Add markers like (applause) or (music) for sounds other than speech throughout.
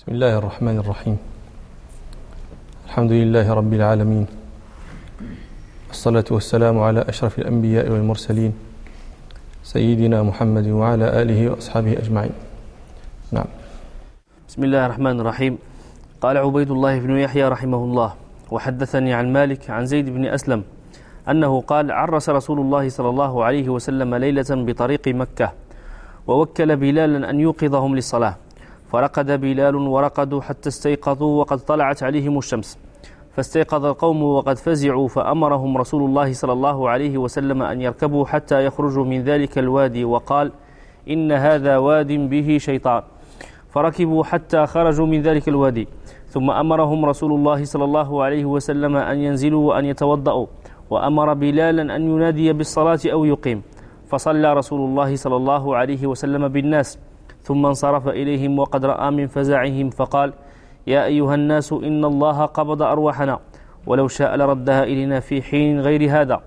بسم الله الرحمن الرحيم الحمد لله رب العالمين الصلاة والسلام على أشرف الأنبياء والمرسلين سيدنا محمد وعلى آله وأصحابه أجمعين نعم بسم الله الرحمن الرحيم قال عبيد الله بن يحيى رحمه الله وحدثني عن مالك عن زيد بن أسلم أنه قال عرس رسول الله صلى الله عليه وسلم ليلة بطريق مكة ووكل بلالا أن يوقظهم للصلاة فرقد بلال ورقدوا حتى استيقظوا وقد طلعت عليهم الشمس. فاستيقظ القوم وقد فزعوا فأمرهم رسول الله صلى الله عليه وسلم أن يركبوا حتى يخرجوا من ذلك الوادي وقال إن هذا واد به شيطان. فركبوا حتى خرجوا من ذلك الوادي. ثم أمرهم رسول الله صلى الله عليه وسلم أن ينزلوا وأن يتوضأوا. وأمر بلالا أن ينادي بالصلاة أو يقيم. فصلى رسول الله صلى الله عليه وسلم بالناس. ثم انصرف إليهم وقد رأى من فزعهم فقال يا أيها الناس إن الله قبض أرواحنا ولو شاء لردها إلينا في حين غير هذا.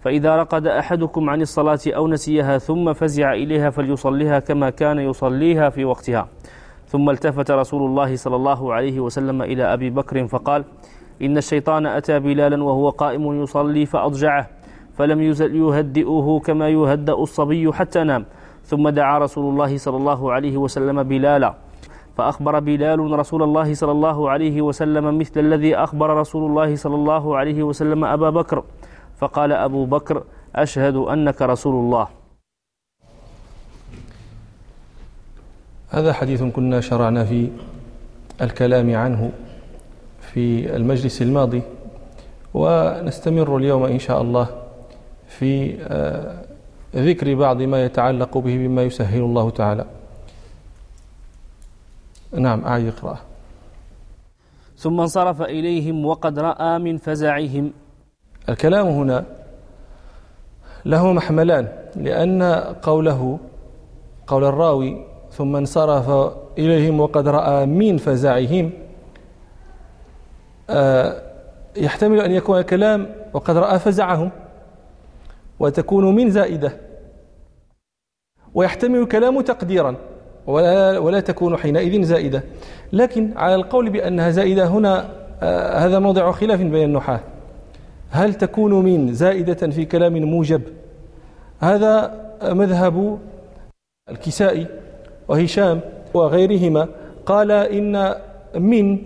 فإذا رقد أحدكم عن الصلاة أو نسيها ثم فزع إليها فليصليها كما كان يصليها في وقتها. ثم التفت رسول الله صلى الله عليه وسلم إلى أبي بكر فقال إن الشيطان أتى بلالا وهو قائم يصلي فأضجعه فلم يهدئه كما يهدأ الصبي حتى نام. ثم دعا رسول الله صلى الله عليه وسلم بلالا. فأخبر بلال رسول الله صلى الله عليه وسلم مثل الذي أخبر رسول الله صلى الله عليه وسلم أبا بكر. فقال أبو بكر أشهد أنك رسول الله. هذا حديث كنا شرعنا في الكلام عنه في المجلس الماضي. ونستمر اليوم إن شاء الله في آه، ذكر بعض ما يتعلق به بما يسهل الله تعالى. نعم أعيد اقرأ ثم انصرف إليهم وقد رأى من فزعهم. الكلام هنا له محملان لأن قوله قول الراوي ثم انصرف إليهم وقد رأى من فزعهم آه، يحتمل أن يكون الكلام وقد رأى فزعهم وتكون من زائدة. ويحتمل الكلام تقديرا. ولا, ولا تكون حينئذ زائدة. لكن على القول بأنها زائدة هنا آه هذا موضع خلاف بين النحاة. هل تكون من زائدة في كلام موجب؟ هذا مذهب الكسائي وهشام وغيرهما قال إن من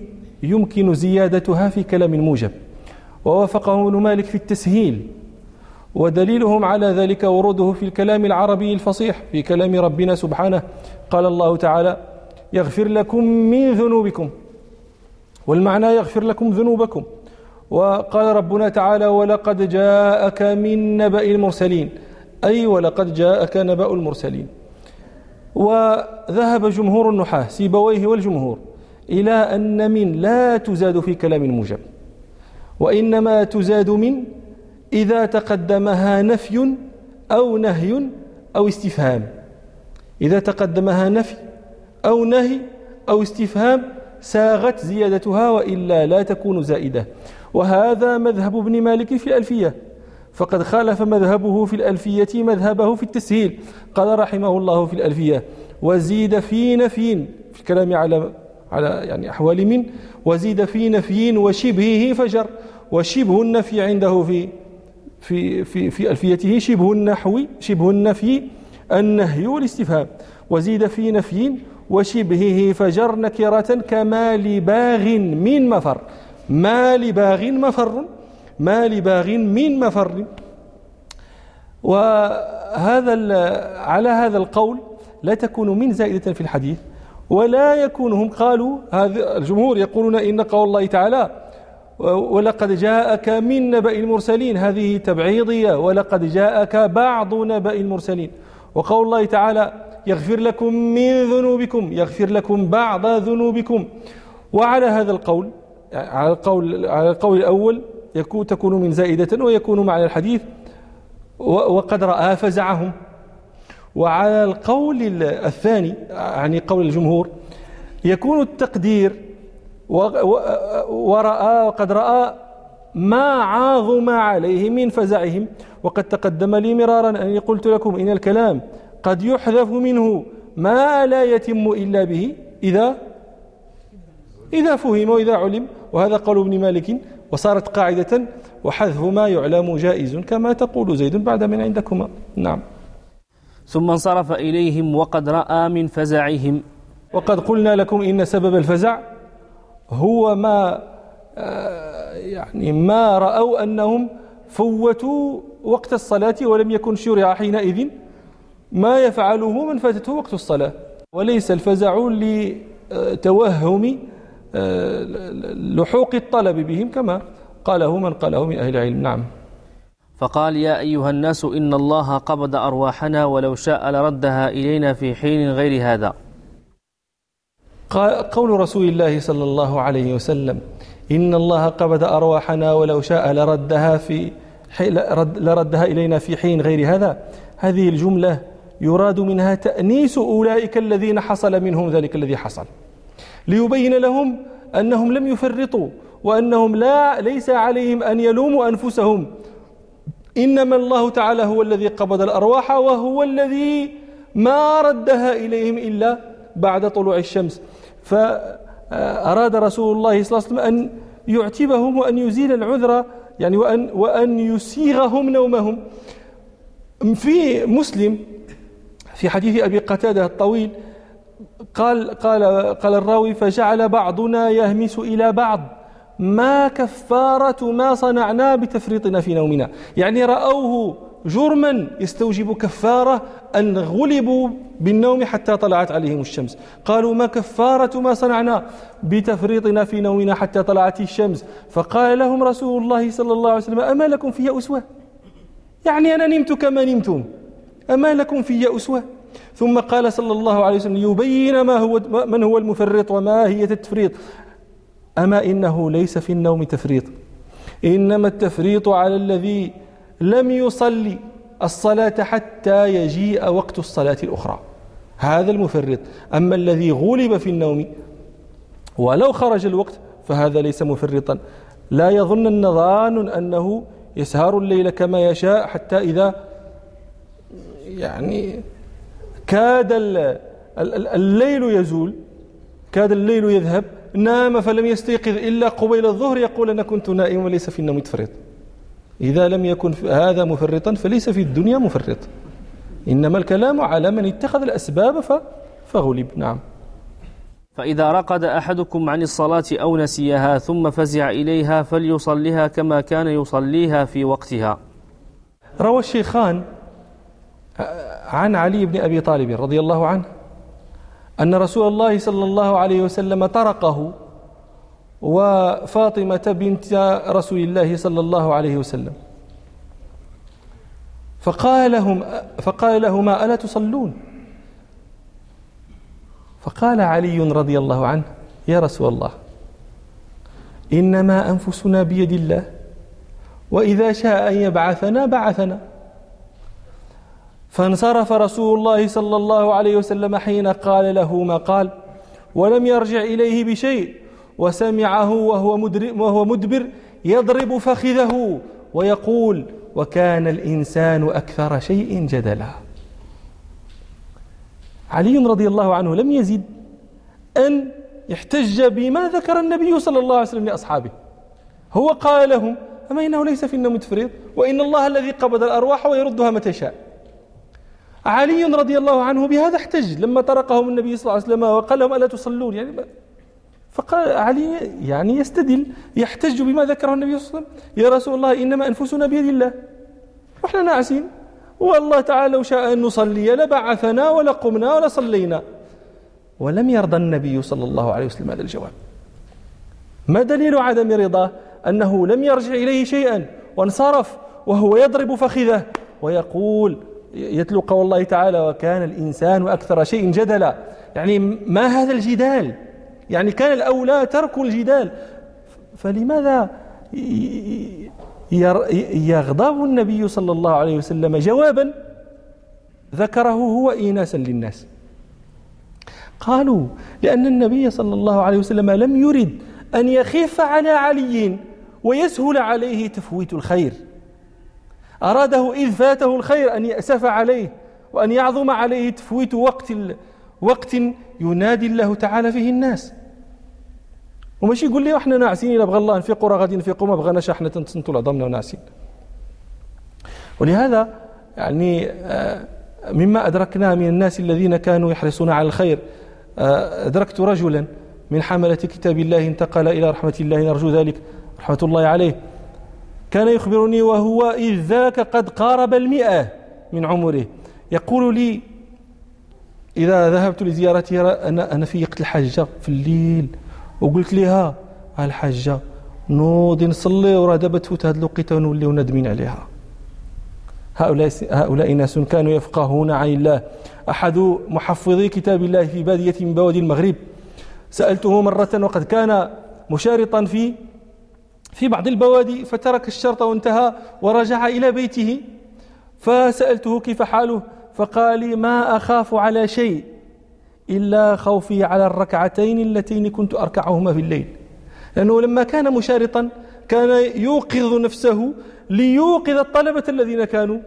يمكن زيادتها في كلام موجب. ووافقه ابن مالك في التسهيل. ودليلهم على ذلك وروده في الكلام العربي الفصيح في كلام ربنا سبحانه. قال الله تعالى يغفر لكم من ذنوبكم. والمعنى يغفر لكم ذنوبكم. وقال ربنا تعالى ولقد جاءك من نبأ المرسلين. أي ولقد جاءك نبأ المرسلين. وذهب جمهور النحاة سيبويه والجمهور إلى أن من لا تزاد في كلام موجب وإنما تزاد من إذا تقدمها نفي أو نهي أو استفهام. إذا تقدمها نفي أو نهي أو استفهام ساغت زيادتها وإلا لا تكون زائدة. وهذا مذهب ابن مالك في الألفية. فقد خالف مذهبه في الألفية مذهبه في التسهيل. قال رحمه الله في الألفية وزيد في نفي في الكلام على على يعني أحوال من وزيد في نفي وشبهه فجر وشبه النفي عنده في في في في ألفيته شبه النحو شبه النفي النهي والاستفهام. وزيد في نفي وشبهه فجر نكرة كما لباغ من مفر. ما لباغ مفر ما لباغ من مفر. وهذا على هذا القول لا تكون من زائدة في الحديث ولا يكون هم قالوا هذا الجمهور يقولون إن قول الله تعالى ولقد جاءك من نبأ المرسلين. هذه تبعيضية. ولقد جاءك بعض نبأ المرسلين. وقول الله تعالى يغفر لكم من ذنوبكم يغفر لكم بعض ذنوبكم. وعلى هذا القول على القول على القول الأول يكون تكون من زائدة ويكون معنى الحديث وقد رأى فزعهم. وعلى القول الثاني يعني قول الجمهور يكون التقدير ورأى وقد رأى ما عاظم عليه من فزعهم. وقد تقدم لي مرارا أني قلت لكم إن الكلام قد يحذف منه ما لا يتم إلا به إذا إذا فهم وإذا علم. وهذا قول ابن مالك. وصارت قاعدة وحذف ما يعلم جائز كما تقول زيد بعد من عندكما. نعم. ثم انصرف إليهم وقد رأى من فزعهم. وقد قلنا لكم إن سبب الفزع هو ما آه، يعني ما رأوا أنهم فوتوا وقت الصلاة ولم يكن شرع حينئذ. ما يفعله من فاتته وقت الصلاة. وليس الفزع لتوهم آه، لحوق الطلب بهم كما قاله من قاله من أهل العلم. نعم. فقال يا أيها الناس إن الله قبض أرواحنا ولو شاء لردها إلينا في حين غير هذا. قول رسول الله صلى الله عليه وسلم إن الله قبض أرواحنا ولو شاء لردها في لردها إلينا في حين غير هذا. هذه الجملة يراد منها تأنيس أولئك الذين حصل منهم ذلك الذي حصل ليبين لهم أنهم لم يفرطوا وأنهم لا ليس عليهم أن يلوموا أنفسهم. إنما الله تعالى هو الذي قبض الأرواح وهو الذي ما ردها إليهم إلا بعد طلوع الشمس. فأراد رسول الله صلى الله عليه وسلم أن يعتبهم وأن يزيل العذر يعني وأن, وأن يسيغهم نومهم. في مسلم في حديث أبي قتادة الطويل قال قال قال الراوي فجعل بعضنا يهمس إلى بعض. ما كفارة ما صنعنا بتفريطنا في نومنا. يعني رأوه جرما يستوجب كفارة أن غلبوا بالنوم حتى طلعت عليهم الشمس. قالوا ما كفارة ما صنعنا بتفريطنا في نومنا حتى طلعت الشمس. فقال لهم رسول الله صلى الله عليه وسلم أما لكم في أسوة؟ يعني أنا نمت كما نمتم. أما لكم في أسوة؟ ثم قال صلى الله عليه وسلم يبين ما هو من هو المفرط وما هي التفريط. أما إنه ليس في النوم تفريط. إنما التفريط على الذي لم يصلي الصلاة حتى يجيء وقت الصلاة الأخرى. هذا المفرط. أما الذي غلب في النوم ولو خرج الوقت فهذا ليس مفرطا. لا يظن النظان أنه يسهر الليل كما يشاء حتى إذا يعني كاد الليل يزول كاد الليل يذهب نام فلم يستيقظ إلا قبيل الظهر يقول أنا كنت نائم وليس في النوم تفرط إذا لم يكن هذا مفرطا فليس في الدنيا مفرط. إنما الكلام على من اتخذ الأسباب فغلب. نعم. فإذا رقد أحدكم عن الصلاة أو نسيها ثم فزع إليها فليصليها كما كان يصليها في وقتها. روى الشيخان عن علي بن أبي طالب رضي الله عنه أن رسول الله صلى الله عليه وسلم طرقه وفاطمة بنت رسول الله صلى الله عليه وسلم. فقال لهم فقال لهما ألا تصلون؟ فقال علي رضي الله عنه يا رسول الله إنما أنفسنا بيد الله وإذا شاء أن يبعثنا بعثنا. فانصرف رسول الله صلى الله عليه وسلم حين قال له ما قال ولم يرجع إليه بشيء. وسمعه وهو وهو مدبر يضرب فخذه ويقول وكان الإنسان أكثر شيء جدلا. علي رضي الله عنه لم يزد أن يحتج بما ذكر النبي صلى الله عليه وسلم لأصحابه. هو قال لهم أما إنه ليس في النوم تفريط وإن الله الذي قبض الأرواح ويردها متى شاء. علي رضي الله عنه بهذا احتج لما طرقهم النبي صلى الله عليه وسلم وقال لهم ألا تصلون؟ يعني فقال علي يعني يستدل يحتج بما ذكره النبي صلى الله عليه وسلم. يا رسول الله إنما أنفسنا بيد الله. وإحنا ناعسين والله تعالى لو شاء أن نصلي لبعثنا ولقمنا ولصلينا. ولم يرضى النبي صلى الله عليه وسلم هذا الجواب. ما دليل عدم رضاه؟ أنه لم يرجع إليه شيئا وانصرف وهو يضرب فخذه ويقول يتلو قول الله تعالى وكان الإنسان أكثر شيء جدلا. يعني ما هذا الجدال؟ يعني كان الأولى ترك الجدال. فلماذا يغضب النبي صلى الله عليه وسلم جوابا ذكره هو إيناسا للناس؟ قالوا لأن النبي صلى الله عليه وسلم لم يرد أن يخف على علي ويسهل عليه تفويت الخير. أراده إذ فاته الخير أن يأسف عليه وأن يعظم عليه تفويت وقت وقت ينادي الله تعالى فيه الناس. وماشي يقول لي إحنا ناعسين إلا بغى الله نفيقوا راه غادي نفيقوا ما بغيناش إحنا تنتصنتوا لعظامنا وناعسين ولهذا يعني آه، مما أدركنا من الناس الذين كانوا يحرصون على الخير آه، أدركت رجلا من حملة كتاب الله انتقل إلى رحمة الله نرجو ذلك رحمة الله عليه. كان يخبرني وهو إذ ذاك قد قارب المئة من عمره. يقول لي إذا ذهبت لزيارته أنا أنا في وقت الحجة في الليل. وقلت لها الحجة نوضي نصلي. وراه دابا تفوت هذه الوقيتة ونوليو نادمين عليها. هؤلاء هؤلاء ناس كانوا يفقهون عن الله. أحد محفظي كتاب الله في بادية من بوادي المغرب. سألته مرة وقد كان مشارطا في في بعض البوادي فترك الشرط وانتهى ورجع إلى بيته. فسألته كيف حاله؟ فقال ما أخاف على شيء إلا خوفي على الركعتين اللتين كنت أركعهما في الليل. لأنه لما كان مشارطا كان يوقظ نفسه ليوقظ الطلبة الذين كانوا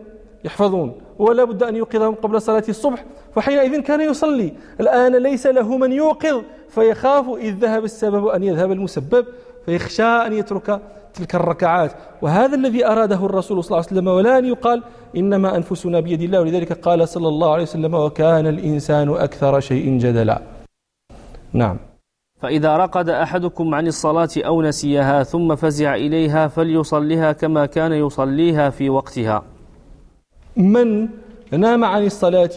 يحفظون ولا بد أن يوقظهم قبل صلاة الصبح. فحينئذ كان يصلي. الآن ليس له من يوقظ فيخاف إذ ذهب السبب أن يذهب المسبب فيخشى أن يترك تلك الركعات. وهذا الذي أراده الرسول صلى الله عليه وسلم ولا أن يقال إنما أنفسنا بيد الله. ولذلك قال صلى الله عليه وسلم وكان الإنسان أكثر شيء جدلا. نعم. فإذا رقد أحدكم عن الصلاة أو نسيها ثم فزع إليها فليصليها كما كان يصليها في وقتها. من نام عن الصلاة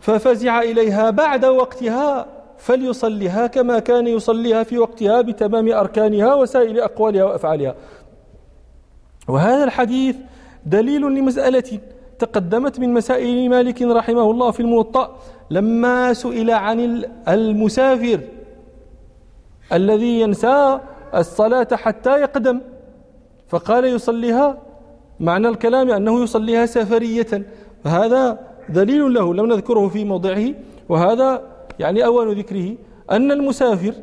ففزع إليها بعد وقتها فليصليها كما كان يصليها في وقتها بتمام أركانها وسائر أقوالها وأفعالها. وهذا الحديث دليل لمسألة تقدمت من مسائل مالك رحمه الله في الموطأ لما سئل عن المسافر الذي ينسى الصلاة حتى يقدم فقال يصليها معنى الكلام أنه يصليها سفرية فهذا دليل له لم نذكره في موضعه وهذا يعني أول ذكره أن المسافر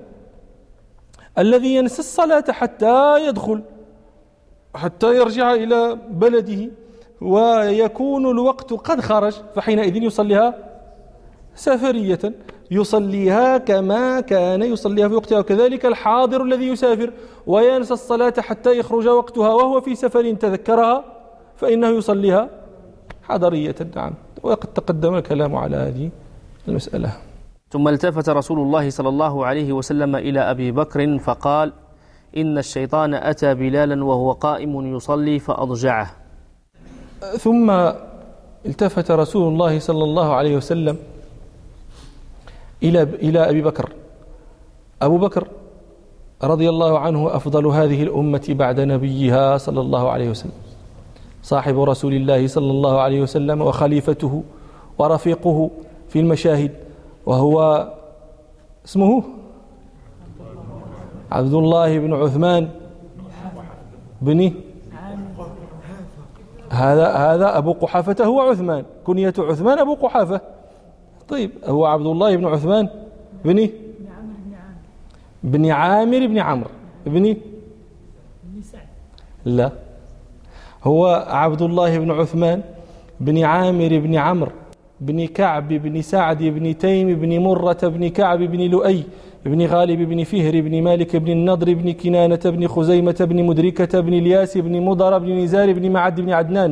الذي ينسى الصلاة حتى يدخل حتى يرجع إلى بلده ويكون الوقت قد خرج فحينئذ يصليها سفرية يصليها كما كان يصليها في وقتها. وكذلك الحاضر الذي يسافر وينسى الصلاة حتى يخرج وقتها وهو في سفر تذكرها فإنه يصليها حضرية. نعم وقد تقدم الكلام على هذه المسألة. ثم التفت رسول الله صلى الله عليه وسلم إلى أبي بكر فقال إن الشيطان أتى بلالا وهو قائم يصلي فأضجعه. ثم التفت رسول الله صلى الله عليه وسلم إلى إلى أبي بكر. أبو بكر رضي الله عنه أفضل هذه الأمة بعد نبيها صلى الله عليه وسلم. صاحب رسول الله صلى الله عليه وسلم وخليفته ورفيقه في المشاهد وهو اسمه عبد الله بن عثمان بن هذا هذا أبو قحافة هو عثمان. كنية عثمان أبو قحافة. طيب هو عبد الله بن عثمان بن بن عامر بن عمرو بن لا هو عبد الله بن عثمان بن عامر بن عمرو بن كعب بن سعد بن تيم بن مرة بن كعب بن لؤي بن غالب بن فهر بن مالك بن النضر بن كنانة بن خزيمة بن مدركة بن الياس بن مضر بن نزار بن معد بن عدنان.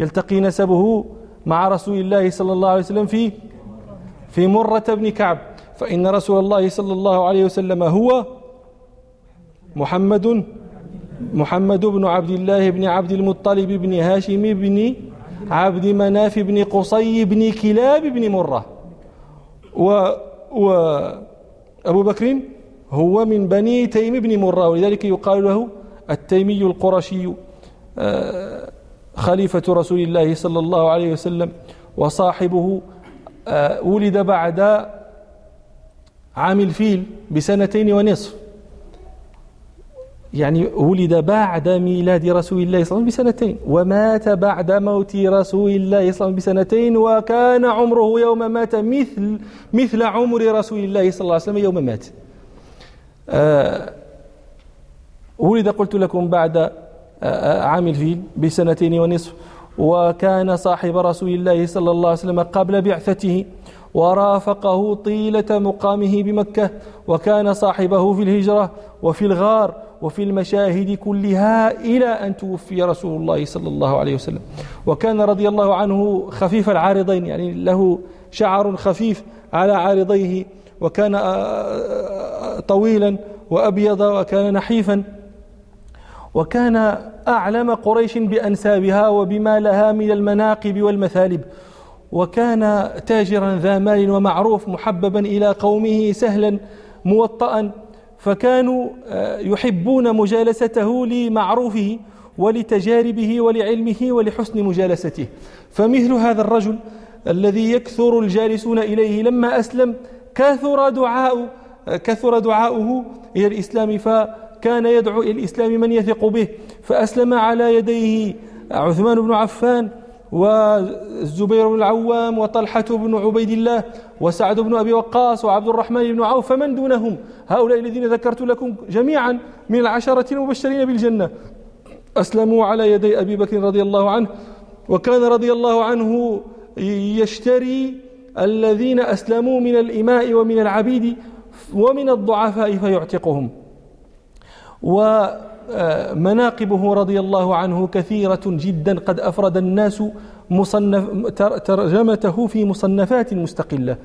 يلتقي نسبه مع رسول الله صلى الله عليه وسلم في في مرة بن كعب. فإن رسول الله صلى الله عليه وسلم هو محمد محمد بن عبد الله بن عبد المطلب بن هاشم بن عبد مناف بن قصي بن كلاب بن مرة. و, و أبو بكر هو من بني تيم بن مرة ولذلك يقال له التيمي القرشي آه، خليفة رسول الله صلى الله عليه وسلم وصاحبه آه، ولد بعد عام الفيل بسنتين ونصف. يعني ولد بعد ميلاد رسول الله صلى الله عليه وسلم بسنتين ومات بعد موت رسول الله صلى الله عليه وسلم بسنتين وكان عمره يوم مات مثل مثل عمر رسول الله صلى الله عليه وسلم يوم مات. آه ولد قلت لكم بعد آه, آه، عام الفيل بسنتين ونصف وكان صاحب رسول الله صلى الله عليه وسلم قبل بعثته ورافقه طيلة مقامه بمكة وكان صاحبه في الهجرة وفي الغار وفي المشاهد كلها إلى أن توفي رسول الله صلى الله عليه وسلم. وكان رضي الله عنه خفيف العارضين يعني له شعر خفيف على عارضيه وكان طويلا وأبيض وكان نحيفا. وكان أعلم قريش بأنسابها وبما لها من المناقب والمثالب. وكان تاجرا ذا مال ومعروف محببا إلى قومه سهلا موطئا فكانوا آه، يحبون مجالسته لمعروفه ولتجاربه ولعلمه ولحسن مجالسته. فمثل هذا الرجل الذي يكثر الجالسون إليه لما أسلم كثر دعاء كثر دعاؤه إلى الإسلام فكان يدعو إلى الإسلام من يثق به فأسلم على يديه. عثمان بن عفان والزبير بن العوام وطلحة بن عبيد الله وسعد بن أبي وقاص وعبد الرحمن بن عوف فمن دونهم؟ هؤلاء الذين ذكرت لكم جميعا من العشرة المبشرين بالجنة. أسلموا على يدي أبي بكر رضي الله عنه وكان رضي الله عنه يشتري الذين أسلموا من الإماء ومن العبيد ومن الضعفاء فيعتقهم. ومناقبه رضي الله عنه كثيرة جدا قد أفرد الناس مصنف ترجمته في مصنفات مستقلة.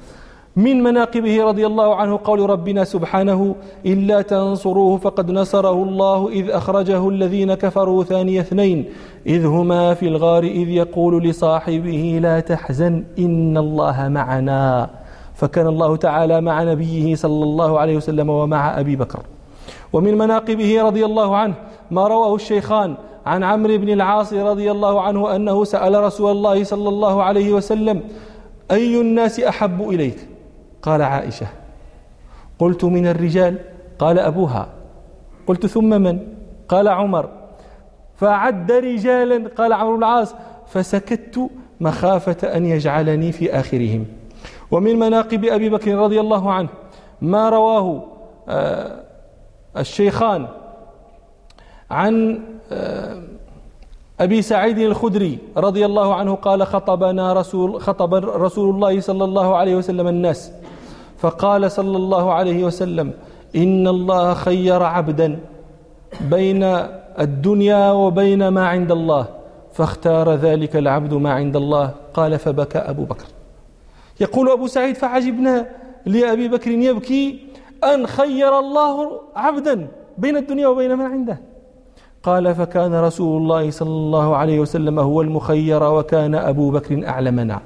من مناقبه رضي الله عنه قول ربنا سبحانه إلا تنصروه فقد نصره الله إذ أخرجه الذين كفروا ثاني اثنين. إذ هما في الغار إذ يقول لصاحبه لا تحزن إن الله معنا. فكان الله تعالى مع نبيه صلى الله عليه وسلم ومع أبي بكر. ومن مناقبه رضي الله عنه ما رواه الشيخان عن عمرو بن العاص رضي الله عنه أنه سأل رسول الله صلى الله عليه وسلم أي الناس أحب إليك؟ قال عائشة قلت من الرجال. قال أبوها قلت ثم من؟ قال عمر فعد رجالا. قال عمرو بن العاص فسكت مخافة أن يجعلني في آخرهم. ومن مناقب أبي بكر رضي الله عنه ما رواه آه، الشيخان عن آه، أبي سعيد الخدري رضي الله عنه قال خطبنا رسول خطب رسول الله صلى الله عليه وسلم الناس فقال صلى الله عليه وسلم إن الله خير عبدا بين الدنيا وبين ما عند الله فاختار ذلك العبد ما عند الله قال فبكى أبو بكر. يقول أبو سعيد فعجبنا لأبي بكر يبكي أن خير الله عبدا بين الدنيا وبين ما عنده. قال فكان رسول الله صلى الله عليه وسلم هو المخير وكان أبو بكر أعلمنا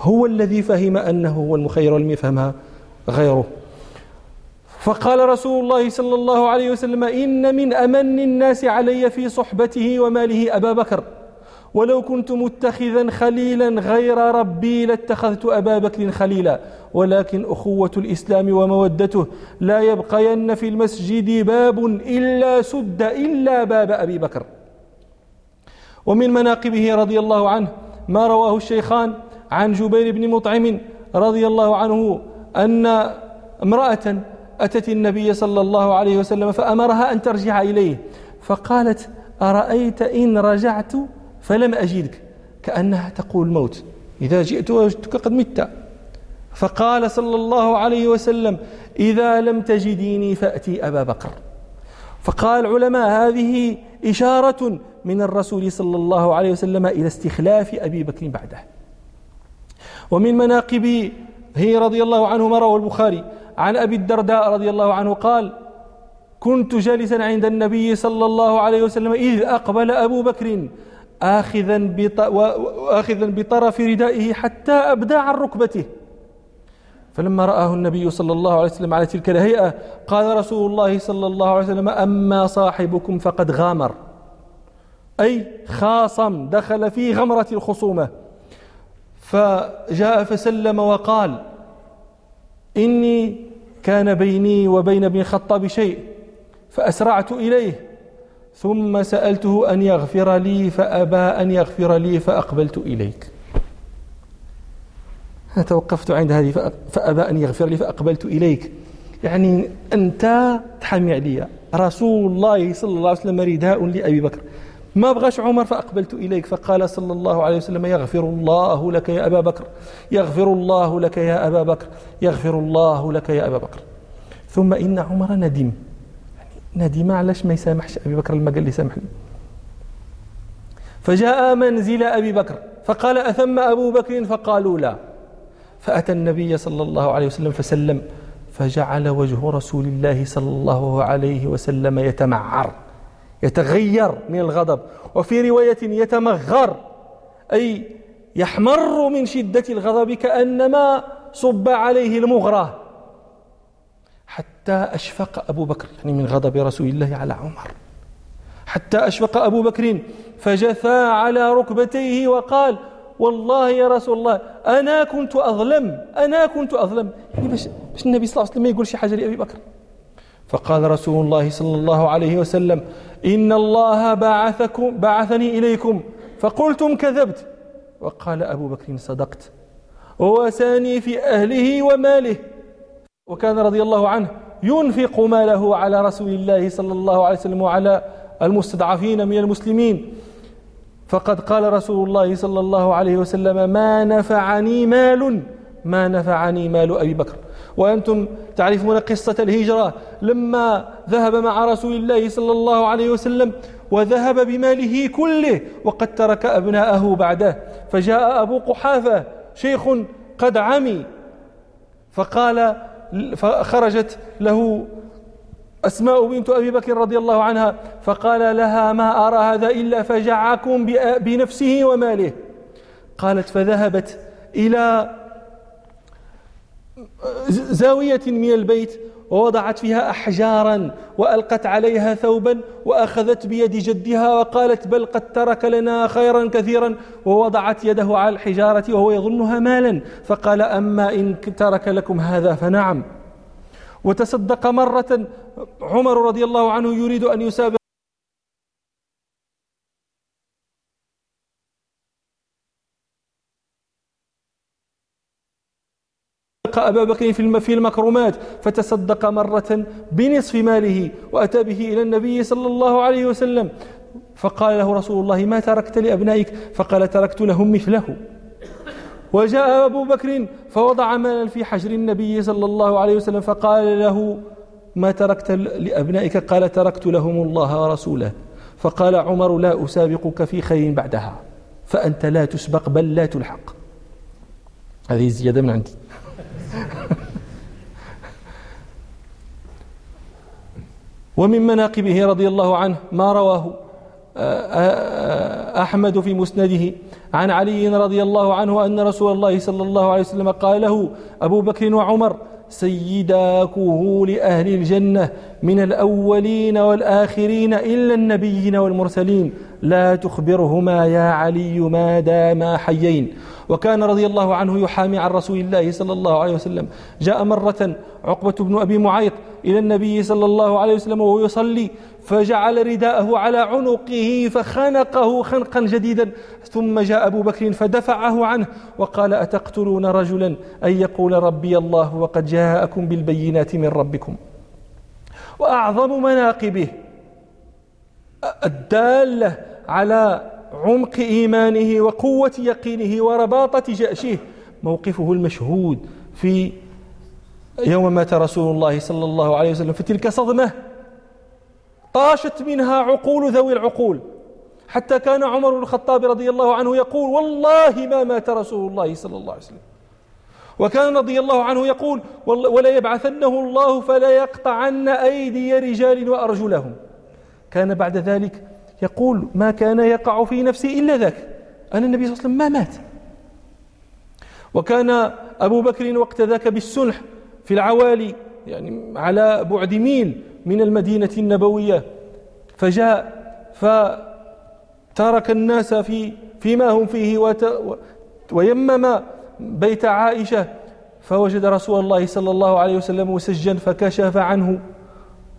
هو الذي فهم أنه هو المخير ولم يفهمها غيره. فقال رسول الله صلى الله عليه وسلم إن من أمن الناس علي في صحبته وماله أبا بكر. ولو كنت متخذا خليلا غير ربي لاتخذت أبا بكر خليلا. ولكن أخوة الإسلام ومودته لا يبقين في المسجد باب إلا سد إلا باب أبي بكر. ومن مناقبه رضي الله عنه ما رواه الشيخان عن جبير بن مطعم رضي الله عنه أن امرأة أتت النبي صلى الله عليه وسلم فأمرها أن ترجع إليه فقالت أرأيت إن رجعت؟ فلم أجدك كأنها تقول موت إذا جئت وجدتك قد مت. فقال صلى الله عليه وسلم إذا لم تجديني فأتي أبا بكر. فقال العلماء هذه إشارة من الرسول صلى الله عليه وسلم إلى استخلاف أبي بكر بعده. ومن مناقب هي رضي الله عنه ما روى البخاري. عن أبي الدرداء رضي الله عنه قال كنت جالسا عند النبي صلى الله عليه وسلم إذ أقبل أبو بكر. آخذا آخذا بطرف ردائه حتى أبدى عن ركبته. فلما رآه النبي صلى الله عليه وسلم على تلك الهيئة قال رسول الله صلى الله عليه وسلم أما صاحبكم فقد غامر. أي خاصم دخل في غمرة الخصومة. فجاء فسلم وقال إني كان بيني وبين ابن الخطاب شيء فأسرعت إليه. ثم سألته أن يغفر لي فأبى أن يغفر لي فأقبلت إليك. توقفت عند هذه فأبى أن يغفر لي فأقبلت إليك. يعني أنت تحمي علي رسول الله صلى الله عليه وسلم رداء لأبي بكر. ما بغاش عمر فأقبلت إليك. فقال صلى الله عليه وسلم يغفر الله لك يا أبا بكر. يغفر الله لك يا أبا بكر. يغفر الله لك يا أبا بكر. ثم إن عمر ندم. ندم علاش ما يسامحش أبي بكر لما قال لي سامحني. فجاء منزل أبي بكر فقال أثم أبو بكر؟ فقالوا لا. فأتى النبي صلى الله عليه وسلم فسلم فجعل وجه رسول الله صلى الله عليه وسلم يتمعر يتغير من الغضب وفي رواية يتمغر أي يحمر من شدة الغضب كأنما صب عليه المغرى حتى أشفق أبو بكر يعني من غضب رسول الله على عمر. حتى أشفق أبو بكر فجثى على ركبتيه وقال والله يا رسول الله أنا كنت أظلم أنا كنت أظلم. يعني باش, النبي صلى الله عليه وسلم يقول شي حاجة لأبي بكر. فقال رسول الله صلى الله عليه وسلم إن الله بعثكم بعثني إليكم فقلتم كذبت. وقال أبو بكر صدقت. وواساني في أهله وماله. وكان رضي الله عنه. ينفق ماله على رسول الله صلى الله عليه وسلم وعلى المستضعفين من المسلمين. فقد قال رسول الله صلى الله عليه وسلم ما نفعني مال ما نفعني مال أبي بكر. وأنتم تعرفون قصة الهجرة. لما ذهب مع رسول الله صلى الله عليه وسلم وذهب بماله كله وقد ترك أبناءه بعده. فجاء أبو قحافة شيخ قد عمي فقال فخرجت له أسماء بنت أبي بكر رضي الله عنها فقال لها ما أرى هذا إلا فجعكم بنفسه وماله. قالت فذهبت إلى زاوية من البيت ووضعت فيها أحجارا وألقت عليها ثوبا وأخذت بيد جدها وقالت بل قد ترك لنا خيرا كثيرا ووضعت يده على الحجارة وهو يظنها مالا فقال أما إن ترك لكم هذا فنعم. وتصدق مرة عمر رضي الله عنه يريد أن يسابق أبا بكر في المكرمات فتصدق مرة بنصف ماله وأتى به إلى النبي صلى الله عليه وسلم. فقال له رسول الله ما تركت لأبنائك؟ فقال تركت لهم مثله. وجاء أبو بكر فوضع مالا في حجر النبي صلى الله عليه وسلم فقال له ما تركت لأبنائك؟ قال تركت لهم الله ورسوله. فقال عمر لا أسابقك في خير بعدها فأنت لا تسبق بل لا تلحق. هذه زيادة من عندي. (laughs) ومن مناقبه رضي الله عنه ما رواه آه، آه، أحمد في مسنده عن علي رضي الله عنه أن رسول الله صلى الله عليه وسلم قال له أبو بكر وعمر سيدا كهول أهل الجنة من الأولين والآخرين إلا النبيين والمرسلين لا تخبرهما يا علي ما داما حيين. وكان رضي الله عنه يحامي عن رسول الله صلى الله عليه وسلم. جاء مرة عقبة بن أبي معيط إلى النبي صلى الله عليه وسلم وهو يصلي فجعل رداءه على عنقه فخنقه خنقا جديدا. ثم جاء أبو بكر فدفعه عنه وقال أتقتلون رجلا أن يقول ربي الله وقد جاءكم بالبينات من ربكم. وأعظم مناقبه الدالة على عمق إيمانه وقوة يقينه ورباطة جأشه. موقفه المشهود في يوم مات رسول الله صلى الله عليه وسلم في تلك صدمة. طاشت منها عقول ذوي العقول. حتى كان عمر بن الخطاب رضي الله عنه يقول والله ما مات رسول الله صلى الله عليه وسلم. وكان رضي الله عنه يقول ولا يبعثنه الله فلا يقطعن أيدي رجال وأرجلهم. كان بعد ذلك يقول ما كان يقع في نفسي إلا ذاك. أن النبي صلى الله عليه وسلم ما مات. وكان أبو بكر وقت ذاك بالسنح في العوالي يعني على بعد ميل من المدينة النبوية. فجاء فترك الناس في فيما هم فيه ويمم بيت عائشة. فوجد رسول الله صلى الله عليه وسلم مسجا فكشف عنه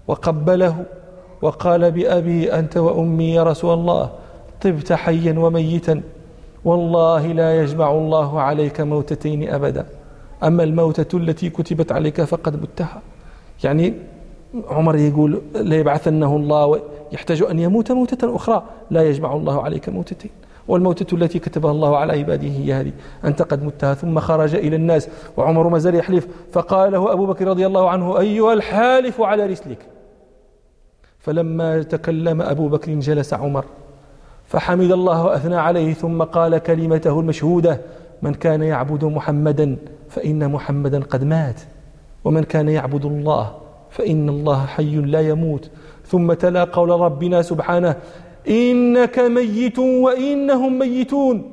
وقبله. وقال بأبي أنت وأمي يا رسول الله طبت حيا وميتا والله لا يجمع الله عليك موتتين أبدا. أما الموتة التي كتبت عليك فقد متها. يعني عمر يقول لا يبعثنه الله يحتاج أن يموت موتة أخرى لا يجمع الله عليك موتتين. والموتة التي كتبها الله على عباده هي هذه أنت قد متها ثم خرج إلى الناس وعمر ما زال يحلف فقال له أبو بكر رضي الله عنه أيها الحالف على رسلك؟ فلما تكلم أبو بكر جلس عمر فحمد الله وأثنى عليه ثم قال كلمته المشهودة من كان يعبد محمدا فإن محمدا قد مات ومن كان يعبد الله فإن الله حي لا يموت. ثم تلا قول ربنا سبحانه إنك ميت وإنهم ميتون.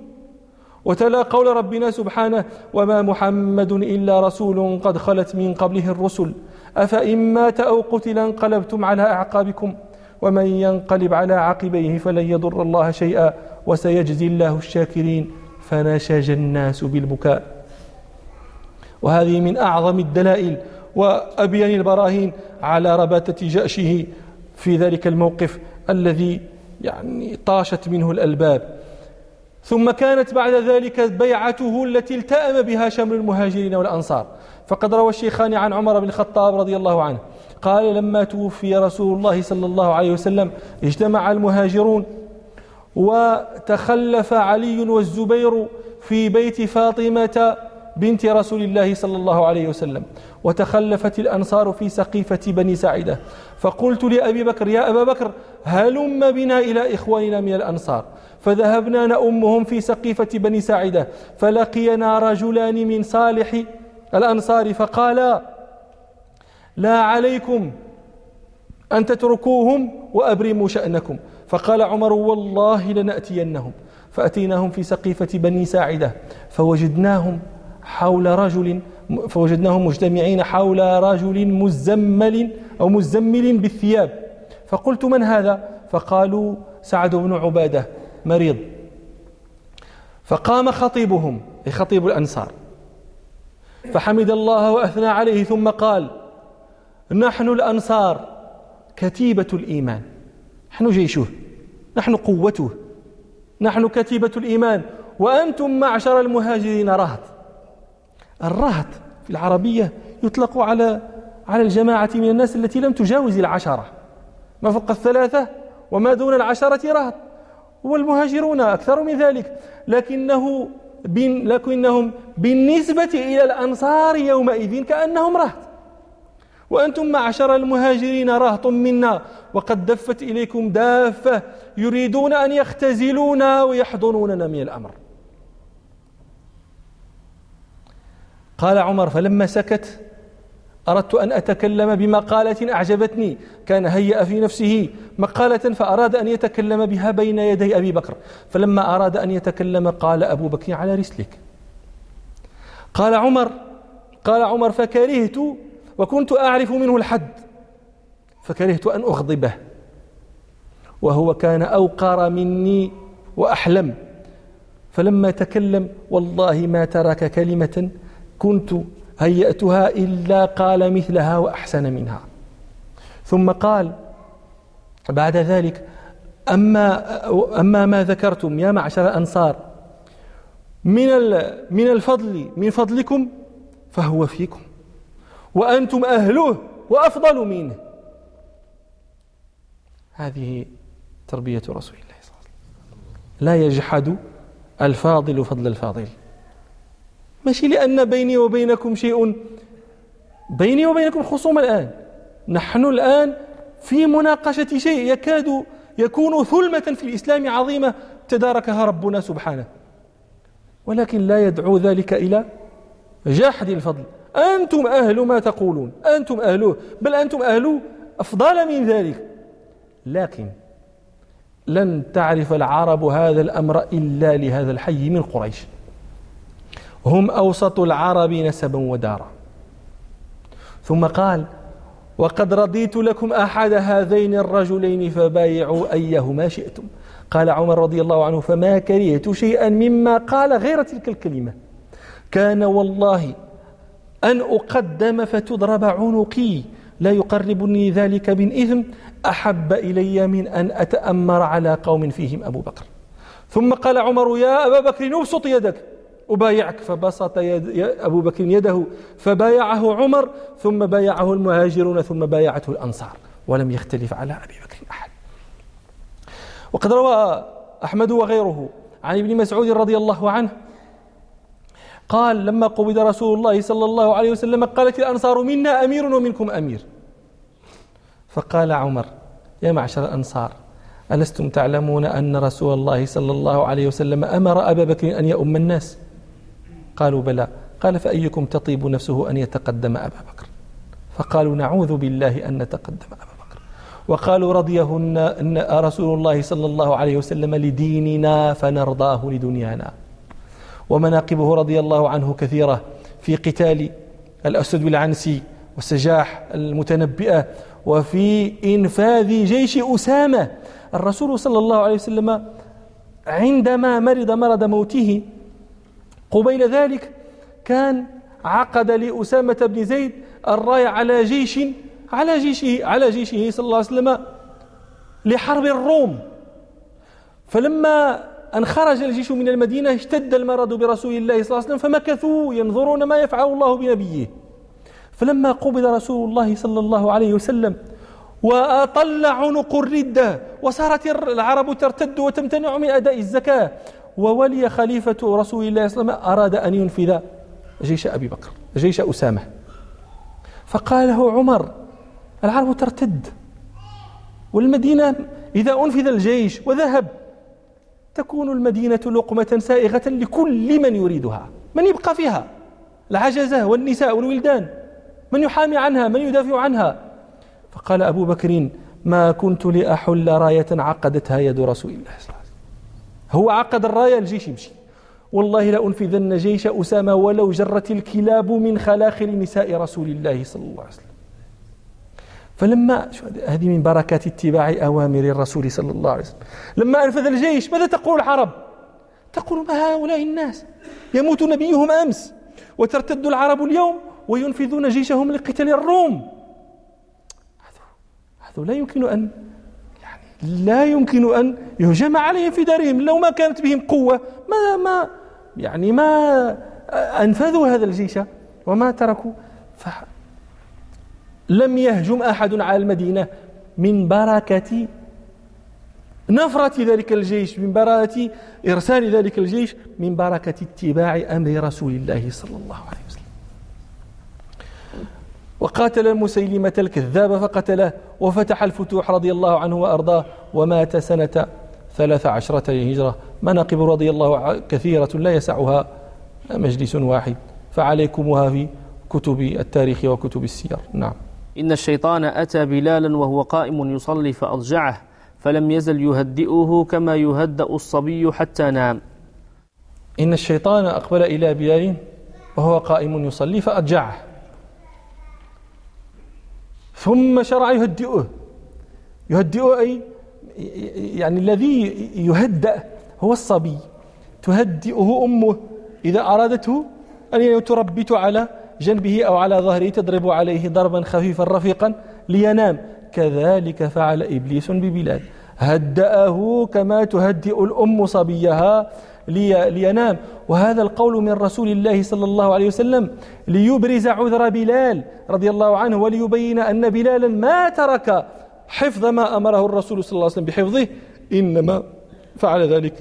وتلا قول ربنا سبحانه وما محمد إلا رسول قد خلت من قبله الرسل. أفإن مات أو قتل انقلبتم على أعقابكم ومن ينقلب على عقبيه فلن يضر الله شيئا وسيجزي الله الشاكرين فنشج الناس بالبكاء. وهذه من أعظم الدلائل وأبين البراهين على رباتة جأشه في ذلك الموقف الذي يعني طاشت منه الألباب. ثم كانت بعد ذلك بيعته التي التأم بها شمل المهاجرين والأنصار. فقد روى الشيخان عن عمر بن الخطاب رضي الله عنه. قال لما توفي رسول الله صلى الله عليه وسلم اجتمع المهاجرون وتخلف علي والزبير في بيت فاطمة بنت رسول الله صلى الله عليه وسلم وتخلفت الأنصار في سقيفة بني سعدة فقلت لأبي بكر يا أبا بكر هلم بنا إلى إخواننا من الأنصار. فذهبنا نأمهم في سقيفة بني ساعدة فلقينا رجلان من صالح الأنصار فقالا لا عليكم أن تتركوهم وأبرموا شأنكم. فقال عمر والله لنأتينهم. فأتيناهم في سقيفة بني ساعدة. فوجدناهم حول رجل فوجدناهم مجتمعين حول رجل مزمل أو مزمل بالثياب. فقلت من هذا؟ فقالوا سعد بن عبادة مريض. فقام خطيبهم خطيب الأنصار. فحمد الله وأثنى عليه ثم قال نحن الأنصار كتيبة الإيمان. نحن جيشه نحن قوته نحن كتيبة الإيمان. وأنتم معشر المهاجرين رهط. الرهط في العربية يطلق على على الجماعة من الناس التي لم تجاوز العشرة. ما فوق الثلاثة وما دون العشرة رهط. والمهاجرون أكثر من ذلك. لكنه لكنهم بالنسبة إلى الأنصار يومئذ كأنهم رهط. وأنتم معشر المهاجرين رهط منا وقد دفت إليكم دافة يريدون أن يختزلونا ويحضنوننا من الأمر. قال عمر فلما سكت أردت أن أتكلم بمقالة أعجبتني. كان هيأ في نفسه مقالة فأراد أن يتكلم بها بين يدي أبي بكر. فلما أراد أن يتكلم قال أبو بكر على رسلك. قال عمر قال عمر فكرهت وكنت أعرف منه الحد. فكرهت أن أغضبه. وهو كان أوقر مني وأحلم. فلما تكلم والله ما ترك كلمة كنت هيأتها إلا قال مثلها وأحسن منها. ثم قال بعد ذلك أما أما ما ذكرتم يا معشر الأنصار من من الفضل من فضلكم فهو فيكم. وأنتم أهله وأفضل منه. هذه تربية رسول الله صلى الله عليه وسلم. لا يجحد الفاضل فضل الفاضل. ماشي لأن بيني وبينكم شيء. بيني وبينكم خصوم الآن. نحن الآن في مناقشة شيء يكاد يكون ثلمة في الإسلام عظيمة تداركها ربنا سبحانه. ولكن لا يدعو ذلك إلى جحد الفضل. أنتم أهل ما تقولون. أنتم أهله بل أنتم أهل أفضل من ذلك. لكن لن تعرف العرب هذا الأمر إلا لهذا الحي من قريش. هم أوسط العرب نسبا ودارا. ثم قال وقد رضيت لكم أحد هذين الرجلين فبايعوا أيهما شئتم. قال عمر رضي الله عنه فما كرهت شيئا مما قال غير تلك الكلمة. كان والله أن أقدم فتضرب عنقي لا يقربني ذلك من إثم أحب إلي من أن أتأمر على قوم فيهم أبو بكر. ثم قال عمر يا أبا بكر أبسط يدك. أبايعك فبسط يد أبو بكر يده فبايعه عمر ثم بايعه المهاجرون ثم بايعته الأنصار ولم يختلف على أبي بكر أحد. وقد روى أحمد وغيره عن ابن مسعود رضي الله عنه قال لما قبض رسول الله صلى الله عليه وسلم قالت الأنصار منا أمير ومنكم أمير. فقال عمر يا معشر الأنصار ألستم تعلمون أن رسول الله صلى الله عليه وسلم أمر أبا بكر أن يؤم الناس؟ قالوا بلى. قال فأيكم تطيب نفسه أن يتقدم أبا بكر؟ فقالوا نعوذ بالله أن نتقدم أبا بكر. وقالوا رضيهن أن رسول الله صلى الله عليه وسلم لديننا فنرضاه لدنيانا. ومناقبه رضي الله عنه كثيرة في قتال الأسد بالعنسي والسجاح المتنبئة وفي إنفاذ جيش أسامة. الرسول صلى الله عليه وسلم عندما مرض مرض موته قبيل ذلك كان عقد لأسامة بن زيد الراية على جيش على جيشه على جيشه صلى الله عليه وسلم لحرب الروم. فلما أن خرج الجيش من المدينة اشتد المرض برسول الله صلى الله عليه وسلم فمكثوا ينظرون ما يفعل الله بنبيه. فلما قبض رسول الله صلى الله عليه وسلم وأطل عنق الردة وصارت العرب ترتد وتمتنع من أداء الزكاة وولي خليفة رسول الله صلى الله عليه وسلم أراد أن ينفذ جيش أبي بكر جيش أسامة. فقال له عمر العرب ترتد والمدينة إذا أنفذ الجيش وذهب تكون المدينة لقمة سائغة لكل من يريدها من يبقى فيها العجزة والنساء والولدان من يحامي عنها من يدافع عنها. فقال أبو بكر ما كنت لأحل راية عقدتها يد رسول الله صلى الله عليه وسلم. هو عقد الراية الجيش يمشي. والله لأنفذن جيش أسامة ولو جرت الكلاب من خلاخل نساء رسول الله صلى الله عليه وسلم. فلما هذه؟ من بركات اتباع أوامر الرسول صلى الله عليه وسلم. لما أنفذ الجيش ماذا تقول العرب؟ تقول ما هؤلاء الناس؟ يموت نبيهم أمس وترتد العرب اليوم وينفذون جيشهم لقتال الروم. هذا لا يمكن أن لا يمكن أن يهجم عليهم في دارهم. لو ما كانت بهم قوة ما ما يعني ما أنفذوا هذا الجيش وما تركوا. لم يهجم أحد على المدينة من بركة نفرة ذلك الجيش من بركة إرسال ذلك الجيش من بركة اتباع أمر رسول الله صلى الله عليه وسلم. وقاتل المسيلمة الكذاب فقتله وفتح الفتوح رضي الله عنه وأرضاه ومات سنة ثلاث عشرة هجرة مناقب رضي الله كثيرة لا يسعها مجلس واحد. فعليكمها في كتب التاريخ وكتب السير. نعم. إن الشيطان أتى بلالا وهو قائم يصلي فأضجعه فلم يزل يهدئه كما يهدأ الصبي حتى نام. إن الشيطان أقبل إلى بلال وهو قائم يصلي فأضجعه. ثم شرع يهدئه. يهدئه أي يعني الذي يهدأ هو الصبي. تهدئه أمه إذا أرادته أن تربت على جنبه أو على ظهره تضرب عليه ضربا خفيفا رفيقا لينام. كذلك فعل إبليس ببلال هدأه كما تهدئ الأم صبيها. لي لينام. وهذا القول من رسول الله صلى الله عليه وسلم. ليبرز عذر بلال رضي الله عنه وليبين أن بلالا ما ترك حفظ ما أمره الرسول صلى الله عليه وسلم بحفظه إنما فعل ذلك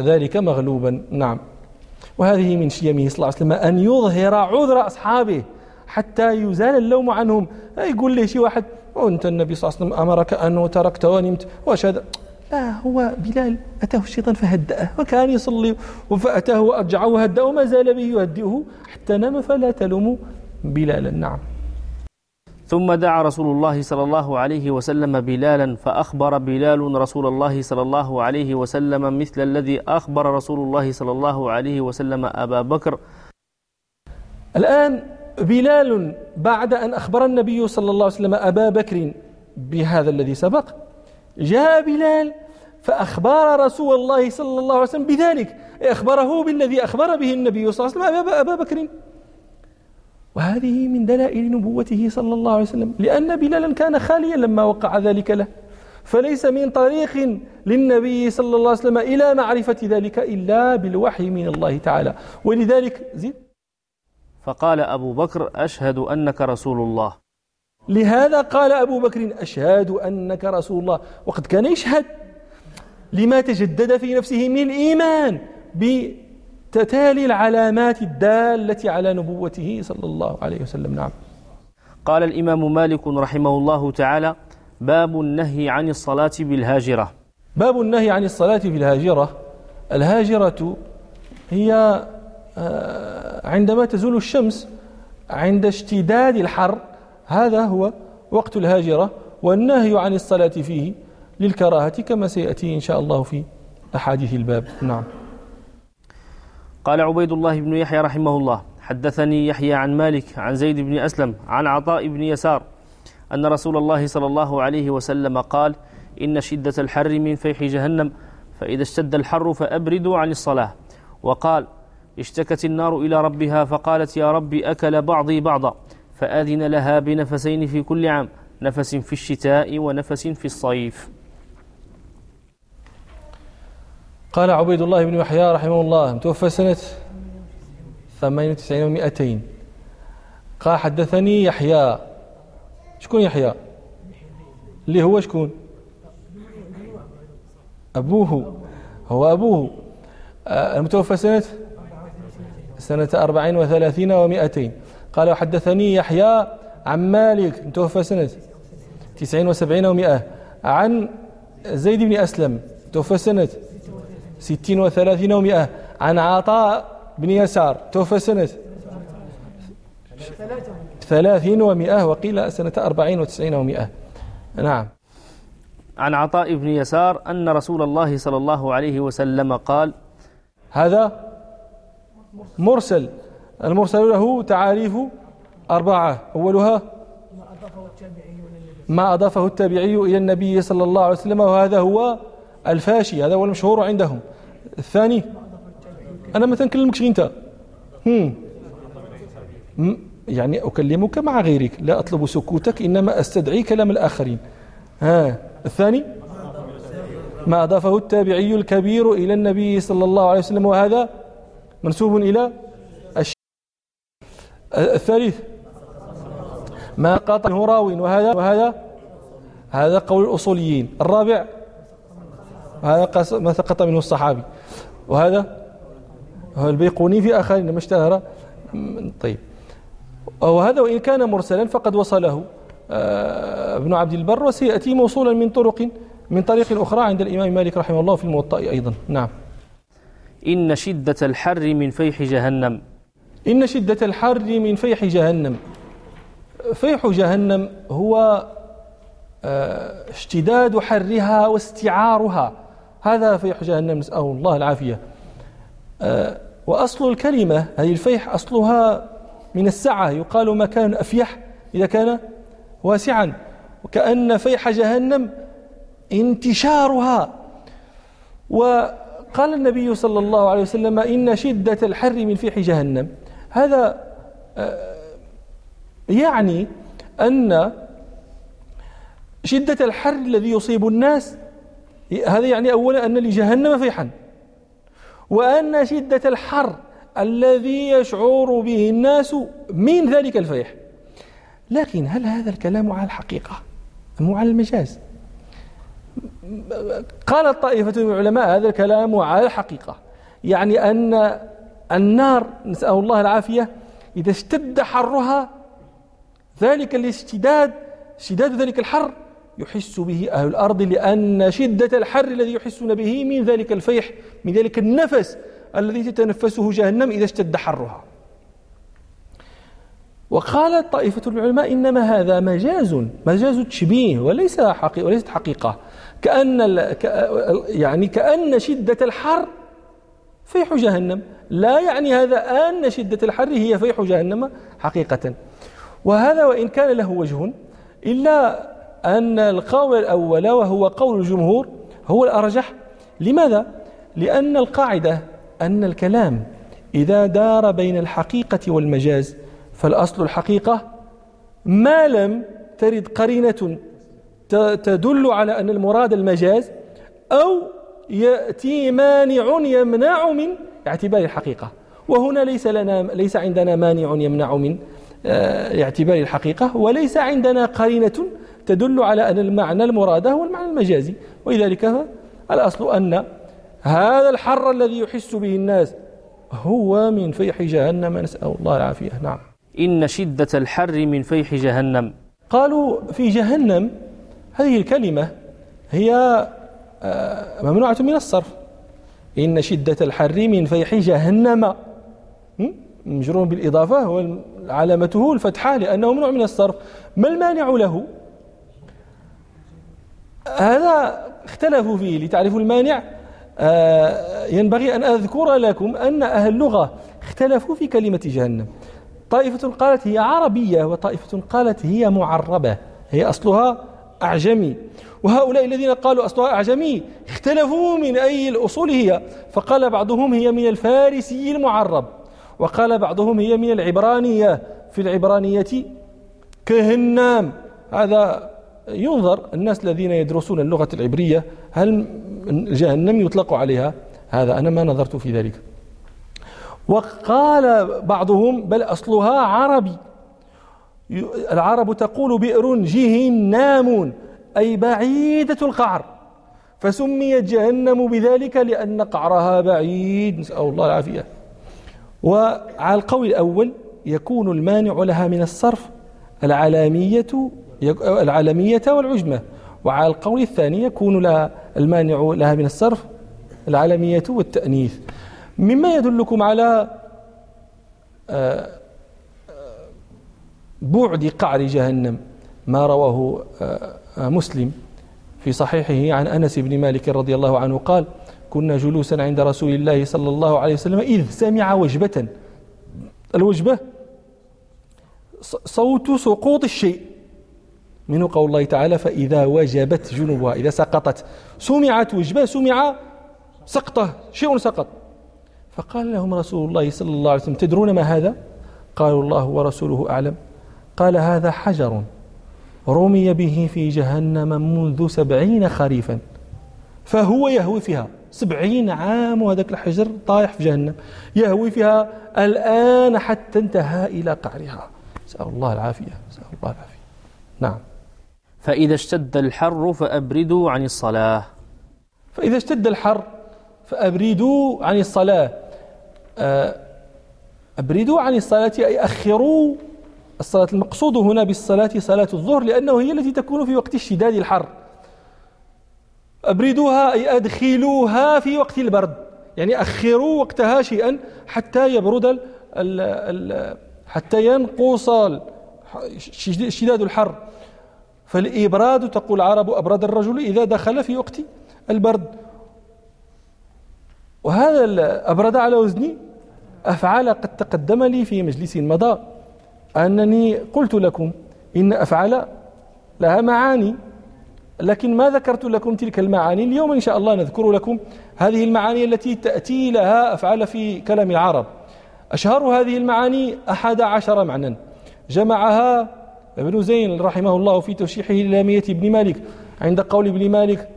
ذلك مغلوبا. نعم. وهذه من شيمه صلى الله عليه وسلم أن يظهر عذر أصحابه حتى يزال اللوم عنهم. يقول لي شي واحد وانت النبي صلى الله عليه وسلم أمرك أن تركت ونمت واش هذا لا هو بلال أتاه الشيطان فهدأه وكان يصلي فاتاه وأرجعه وهدأه وما زال به يهدئه حتى نام فلا تلوموا بلالا. نعم. ثم دعا رسول الله صلى الله عليه وسلم بلالا فأخبر بلال رسول الله صلى الله عليه وسلم مثل الذي أخبر رسول الله صلى الله عليه وسلم أبا بكر. الآن بلال بعد أن أخبر النبي صلى الله عليه وسلم أبا بكر بهذا الذي سبق جاء بلال فأخبر رسول الله صلى الله عليه وسلم بذلك. أخبره بالذي أخبر به النبي صلى الله عليه وسلم أبا بكر. وهذه من دلائل نبوته صلى الله عليه وسلم لأن بلالا كان خاليا لما وقع ذلك له. فليس من طريق للنبي صلى الله عليه وسلم إلى معرفة ذلك إلا بالوحي من الله تعالى. ولذلك زيد فقال أبو بكر أشهد أنك رسول الله. لهذا قال أبو بكر أشهد أنك رسول الله. وقد كان يشهد لما تجدد في نفسه من الإيمان بتتالي العلامات الدالة على نبوته صلى الله عليه وسلم. نعم. قال الإمام مالك رحمه الله تعالى باب النهي عن الصلاة بالهاجرة. باب النهي عن الصلاة في الهاجرة الهاجرة هي آه، عندما تزول الشمس عند اشتداد الحر هذا هو وقت الهاجرة والنهي عن الصلاة فيه للكراهة كما سيأتي إن شاء الله في أحاديث الباب. نعم. قال عبيد الله بن يحيى رحمه الله حدثني يحيى عن مالك عن زيد بن أسلم عن عطاء بن يسار أن رسول الله صلى الله عليه وسلم قال إن شدة الحر من فيح جهنم فإذا اشتد الحر فأبردوا عن الصلاة. وقال اشتكت النار إلى ربها فقالت يا رب أكل بعضي بعضا. فآذن لها بنفسين في كل عام نفس في الشتاء ونفس في الصيف. قال عبيد الله بن يحيى رحمه الله توفى سنة 98 و200 قال حدثني يحيى. شكون يحيى؟ اللي هو شكون؟ أبوه. هو أبوه. المتوفى سنة؟ سنة أربعين وثلاثين ومائتين قال وحدثني يحيى عن مالك متوفى سنة تسعين وسبعين ومائة عن زيد بن أسلم توفى سنة ستين وثلاثين ومائة عن عطاء بن يسار توفى سنة ثلاثين ومائة وقيل سنة أربعين وتسعين ومائة نعم. عن عطاء بن يسار أن رسول الله صلى الله عليه وسلم قال هذا مرسل. المرسل له تعاريف أربعة. أولها ما أضافه التابعي إلى النبي صلى الله عليه وسلم وهذا هو الفاشي هذا هو المشهور عندهم. الثاني أنا ما تنكلمكش أنت. يعني أكلمك مع غيرك. لا أطلب سكوتك إنما أستدعي كلام الآخرين. ها. الثاني ما أضافه التابعي الكبير إلى النبي صلى الله عليه وسلم وهذا منسوب إلى الثالث ما قاطعه راوي وهذا وهذا هذا قول الأصوليين. الرابع هذا ما سقط منه الصحابي. وهذا البيقوني في آخرين ما اشتهر. طيب. وهذا وإن كان مرسلا فقد وصله. آه، ابن عبد البر وسيأتي موصولا من طرق من طريق أخرى عند الإمام مالك رحمه الله في الموطأ أيضا. نعم. إن شدة الحر من فيح جهنم. إن شدة الحر من فيح جهنم. فيح جهنم هو آه، اشتداد حرها واستعارها. هذا فيح جهنم نسأل الله العافية. آه، وأصل الكلمة هذه الفيح أصلها من السعة يقال مكان أفيح إذا كان واسعا. وكأن فيح جهنم انتشارها. وقال النبي صلى الله عليه وسلم إن شدة الحر من فيح جهنم. هذا آه، يعني أن شدة الحر الذي يصيب الناس هذا يعني أولا أن لجهنم فيحا وأن شدة الحر الذي يشعر به الناس من ذلك الفيح. لكن هل هذا الكلام على الحقيقة أم على المجاز؟ قالت طائفة من العلماء هذا الكلام على الحقيقة يعني أن النار نسأل الله العافية إذا اشتد حرها ذلك الاشتداد اشتداد ذلك الحر يحس به أهل الأرض لأن شدة الحر الذي يحسون به من ذلك الفيح من ذلك النفس الذي تتنفسه جهنم إذا اشتد حرها. وقالت طائفة العلماء إنما هذا مجاز مجاز تشبيه وليس حقيقة وليست حقيقة. كأن يعني كأن شدة الحر فيح جهنم. لا يعني هذا أن شدة الحر هي فيح جهنم حقيقة وهذا وإن كان له وجه إلا أن القول الأول وهو قول الجمهور هو الأرجح لماذا؟ لأن القاعدة أن الكلام إذا دار بين الحقيقة والمجاز فالأصل الحقيقة ما لم ترد قرينة تدل على أن المراد المجاز أو يأتي مانع يمنع من اعتبار الحقيقة. وهنا ليس لنا ليس عندنا مانع يمنع من آه، اعتبار الحقيقة وليس عندنا قرينة تدل على أن المعنى المراد هو المعنى المجازي. ولذلك الأصل أن هذا الحر الذي يحس به الناس هو من فيح جهنم. نسأل الله العافية. نعم. إن شدة الحر من فيح جهنم. قالوا في جهنم هذه الكلمة هي ممنوعة من الصرف. إن شدة الحر من فيح جهنم. مجرور بالإضافة وعلامته الفتحة لأنه ممنوع من الصرف. ما المانع له؟ هذا اختلفوا فيه لتعرفوا المانع. آه، ينبغي أن أذكر لكم أن أهل اللغة اختلفوا في كلمة جهنم. طائفة قالت هي عربية وطائفة قالت هي معربة. هي أصلها أعجمي. وهؤلاء الذين قالوا أصلها أعجمي اختلفوا من أي الأصول هي. فقال بعضهم هي من الفارسي المعرب. وقال بعضهم هي من العبرانية. في العبرانية كهنام. هذا ينظر الناس الذين يدرسون اللغة العبرية هل جهنم يطلق عليها. هذا أنا ما نظرت في ذلك. وقال بعضهم بل أصلها عربي. العرب تقول بئر جهنام أي بعيدة القعر. فسميت جهنم بذلك لأن قعرها بعيد. نسأل الله العافية. وعلى القول الأول يكون المانع لها من الصرف العلامية العلمية والعجمة. وعلى القول الثاني يكون لها المانع لها من الصرف العلمية والتأنيث. مما يدلكم على آه، بعد قعر جهنم ما رواه آه، مسلم في صحيحه عن أنس بن مالك رضي الله عنه قال كنا جلوسا عند رسول الله صلى الله عليه وسلم إذ سمع وجبة. الوجبة صوت سقوط الشيء منه قول الله تعالى فإذا وجبت جنوبها. إذا سقطت سمعت وجبة سمع سقطة شيء سقط. فقال لهم رسول الله صلى الله عليه وسلم تدرون ما هذا؟ قالوا الله ورسوله أعلم. قال هذا حجر رمي به في جهنم منذ سبعين خريفا فهو يهوي فيها سبعين عام وهذاك الحجر طايح في جهنم يهوي فيها الآن حتى انتهى إلى قعرها. نسأل الله العافية نسأل الله العافية. نعم. فإذا اشتد الحر فأبردوا عن الصلاة. فإذا اشتد الحر فأبردوا عن الصلاة. آه، أبردوا عن الصلاة أي أخروا الصلاة المقصود هنا بالصلاة صلاة الظهر لأنه هي التي تكون في وقت اشتداد الحر. أبردوها أي أدخلوها في وقت البرد. يعني أخروا وقتها شيئا حتى يبرد ال ال ال حتى ينقص اشتداد الحر. فالإبراد تقول العرب أبرد الرجل إذا دخل في وقت البرد. وهذا أبرد على وزني. أفعال قد تقدم لي في مجلس مضى. أنني قلت لكم إن أفعال لها معاني. لكن ما ذكرت لكم تلك المعاني اليوم إن شاء الله نذكر لكم هذه المعاني التي تأتي لها أفعال في كلام العرب. أشهر هذه المعاني أحد عشر معنى. جمعها ابن زين رحمه الله في توشيحه للامية ابن مالك. عند قول ابن مالك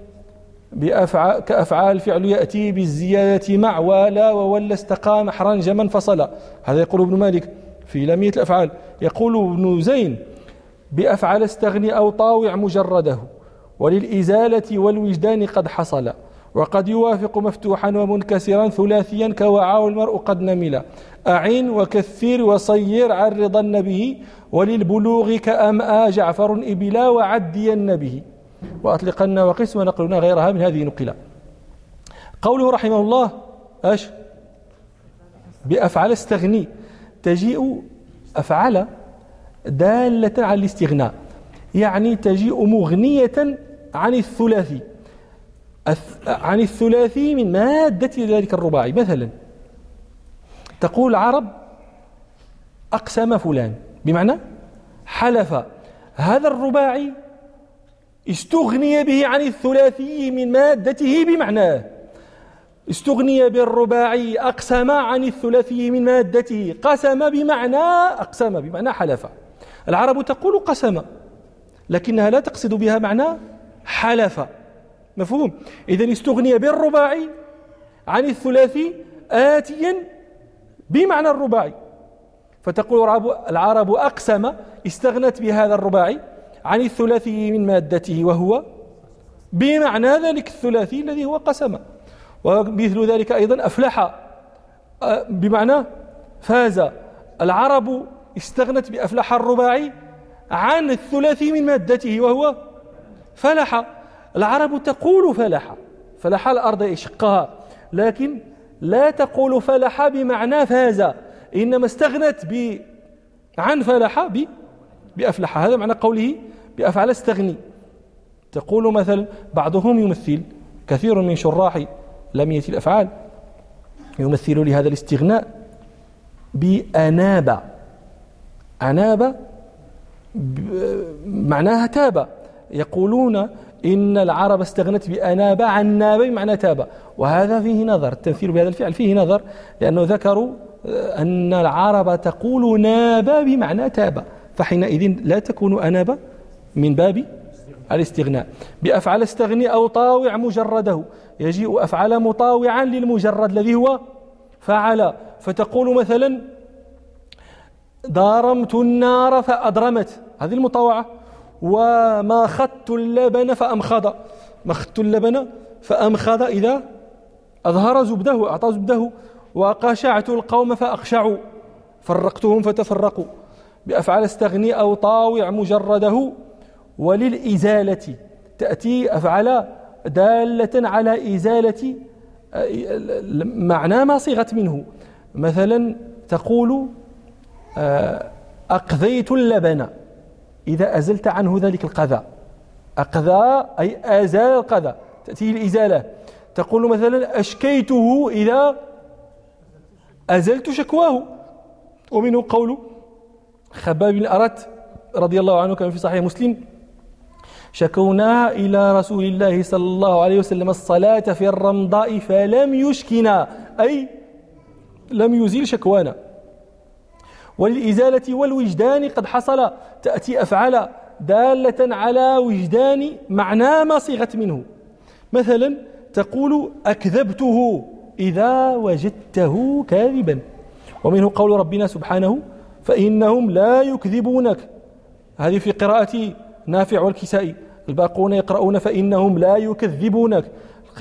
بأفعال كأفعال فعل يأتي بالزيادة مع ولا وولى استقام حرنج من فصل هذا يقول ابن مالك. في لامية الأفعال. يقول ابن زين بأفعل استغني أو طاوع مجرده وللإزالة والوجدان قد حصل وقد يوافق مفتوحا ومنكسرا ثلاثيا كوعاه المرء قد نمل. أعين وكثير وصير عرضن به وللبلوغ كأمآ جعفر إبلا وعدين به وأطلقنا وقس ونقلنا غيرها من هذه نقلا قوله رحمه الله أش بأفعل استغني. تجيء أفعل دالة على الاستغناء. يعني تجيء مغنية عن الثلاثي. عن الثلاثي من مادة ذلك الرباعي. مثلا تقول العرب أقسم فلان. بمعنى حلف. هذا الرباعي استغني به عن الثلاثي من مادته بمعناه. استغني بالرباعي أقسم عن الثلاثي من مادته قسم بمعنى أقسم بمعنى حلف العرب تقول قسم لكنها لا تقصد بها معنى حلف. مفهوم؟ إذا استغني بالرباعي عن الثلاثي آتيا بمعنى الرباعي. فتقول العرب أقسم استغنت بهذا الرباعي عن الثلاثي من مادته وهو بمعنى ذلك الثلاثي الذي هو قسم. ومثل ذلك أيضا أفلح بمعنى فاز. العرب استغنت بأفلح الرباعي عن الثلاثي من مادته وهو فلح. العرب تقول فلح فلح الأرض شقها لكن لا تقول فلح بمعنى فاز إنما استغنت ب عن فلح ب بأفلح. هذا معنى قوله بأفعل استغني. تقول مثلا بعضهم يمثل كثير من شراح لمية الأفعال. يمثل لهذا الاستغناء بأناب. أناب معناها تاب. يقولون إن العرب استغنت بأناب عن ناب بمعنى تاب. وهذا فيه نظر التمثيل بهذا الفعل فيه نظر لأنه ذكروا أن العرب تقول ناب بمعنى تاب. فحينئذ لا تكون أناب من باب الاستغناء. بأفعل استغني أو طاوع مجرده. يجيء أفعل مطاوعا للمجرد الذي هو فعل. فتقول مثلا دارمت النار فأدرمت. هذه المطاوعة. وما خدت اللبن فأمخض. ما خدت اللبن فأمخض. إذا أظهر زبده أعطى زبده. وقشعت القوم فأقشعوا. فرقتهم فتفرقوا. بأفعال استغني أو طاوع مجرده. وللإزالة. تأتي أفعال دالة على إزالة معنى ما صيغت منه. مثلا تقول آه، أقذيت اللبن إذا أزلت عنه ذلك القذى أقذى أي أزال القذى تأتي الإزالة. تقول مثلا أشكيته إذا أزلت شكواه. ومنه قول خباب بن أرت رضي الله عنه كما في صحيح مسلم. شكونا إلى رسول الله صلى الله عليه وسلم الصلاة في الرمضاء فلم يشكنا أي لم يزيل شكوانا. وللإزالة والوجدان قد حصل تأتي أفعال دالة على وجدان معنى ما صيغت منه. مثلا تقول أكذبته إذا وجدته كاذبا. ومنه قول ربنا سبحانه فإنهم لا يكذبونك. هذه في قراءة نافع والكسائي. الباقون يقرؤون فإنهم لا يكذبونك.